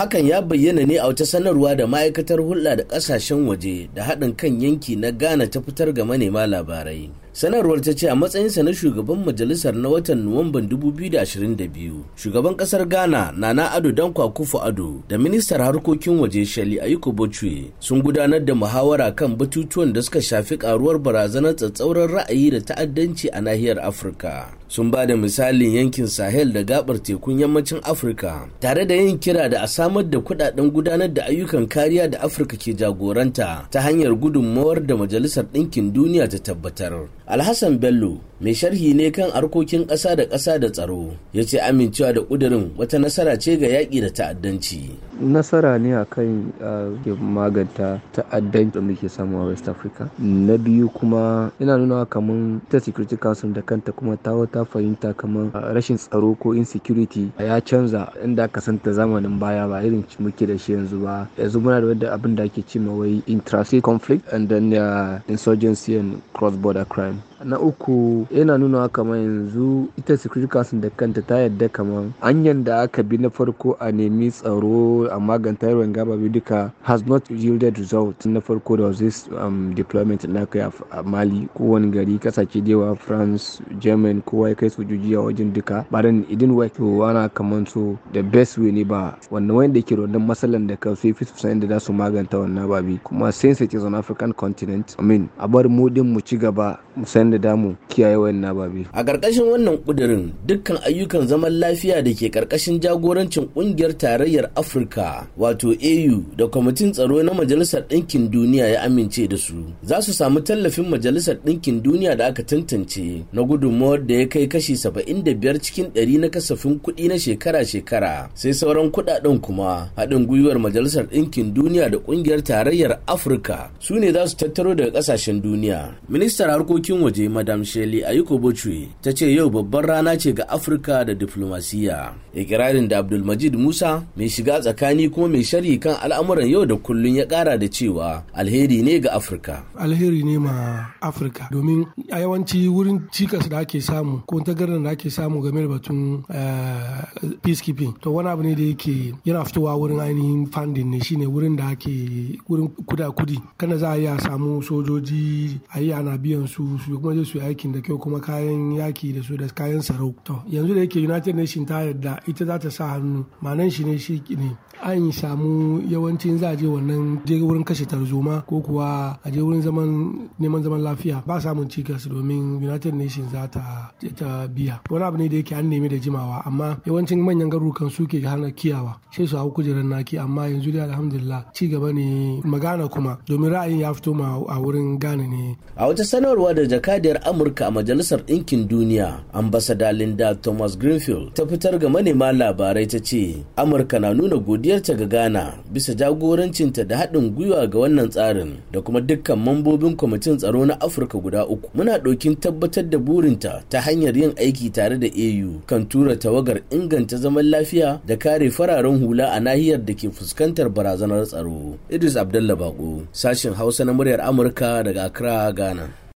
hakan ya bayyana ne a wata sanarwa da ma'aikatar hulɗa da ƙasashen waje da haɗin kan yanki na ghana ta fitar ga manema labarai. Sanarwar ta ce a matsayinsa na shugaban majalisar na watan nuwamban 2022 shugaban ƙasar ghana nana ado dankwa kufu ado da ministar harkokin waje shali ayiko bochwe sun gudanar da muhawara kan batutuwan da suka shafi karuwar barazanar tsatsauran ra'ayi da ta'addanci a nahiyar afirka. Sun ba da misalin yankin sahel da gabar tekun yammacin afirka tare da yin kira da a samar da kuɗaɗen gudanar da ayyukan kariya da afirka ke jagoranta ta hanyar gudunmawar da majalisar ɗinkin duniya ta tabbatar. Alhassan bello mai sharhi ne kan harkokin ƙasa da ƙasa da tsaro. Ya ce amincewa da ƙudurin wata nasara ce ga yaƙi da ta'addanci. Nasara ne a kan maganta ta'addanci da muke samu a west africa. Na biyu kuma yana nuna kamar ta security council da kanta kuma ta wata fahimta kamar rashin tsaro ko insecurity ya canza inda aka santa zamanin baya ba irin muke da shi yanzu ba. Yanzu muna da wadda abin da ake cima wai intrastate conflict and then uh, insurgency and cross border crime. Na uku yana nuna kamar yanzu ita security council da kanta ta yadda kamar hanyar da aka bi na farko a nemi tsaro a maganta yawan gaba duka has not yielded result. Na farko da this um, deployment na kai a mali kowane gari ƙasashe da yawa france german kowa ya kai sojoji a wajen duka. Ba dan idin to ana kamar so the best way ne ba wannan wanda ke wannan matsalan da kan sai fi su da za su maganta wannan babi kuma since it is on african continent i mean a bar mu din mu ci gaba mu san da damu kiyaye wannan babi. A ƙarƙashin wannan ƙudurin dukkan ayyukan zaman lafiya da ke ƙarƙashin jagorancin ƙungiyar tarayyar Afirka wato AU da kwamitin tsaro na Majalisar Ɗinkin Duniya ya amince da su za su samu tallafin Majalisar Ɗinkin Duniya da aka tantance na gudunmawar da ya kai kashi 75 cikin 100 na kasafin kuɗi na shekara-shekara sai sauran kuɗaɗen kuma haɗin gwiwar Majalisar Ɗinkin Duniya da ƙungiyar tarayyar Afirka su ne za su tattaro daga ƙasashen duniya. Ministar harkokin waje madam shelley ayiko bochwe ta ce yau babbar rana ce ga afirka da diflomasiya ikirarin da abdulmajid musa mai shiga tsakani kuma mai sharhi kan al'amuran yau da kullun ya kara da cewa alheri ne ga afirka. Alheri ne ma afirka. Domin a yawanci wurin cikas da ake samu ko tagarar da ake samu game da batun peacekeeping to wani abu ne da yake yana fitowa wurin ainihin funding ne. Shine wurin da ake wurin kuda kuɗi kana za a iya samu sojoji a yi ana biyan su su kuma je su yi aikin da kyau kuma kayan yaki da su da kayan sarau. To yanzu da yake united nation ta yarda ita za ta sa hannu manan shi ne shi ne. An samu yawancin za a je wannan je wurin kashe tarzoma ko kuwa a je wurin zaman neman zaman lafiya. Ba samun cikas domin united nation za ta ta biya. Wani abu ne da yake an nemi da jimawa amma yawancin manyan garurukan suke hana kiyawa. Sai su hau kujerar naki amma yanzu dai alhamdulillah ci gaba ne magana kuma domin ra'ayin ya fito ma a wurin gane ne. A wata sanarwa da jakadiyar amurka a majalisar ɗinkin duniya ambasada linda thomas greenfield ta fitar ga manema labarai ta ce amurka na nuna godiyarta ga ghana bisa jagorancinta da haɗin gwiwa ga wannan tsarin da kuma dukkan mambobin kwamitin tsaro na afirka guda uku. Muna ɗaukin tabbatar da burinta ta hanyar yin aiki tare da au kan tura tawagar inganta zaman lafiya da kare fararen hula a nahiyar da ke fuskantar barazanar tsaro. Idris abdallah bako sashen hausa na muryar amurka daga accra ghana.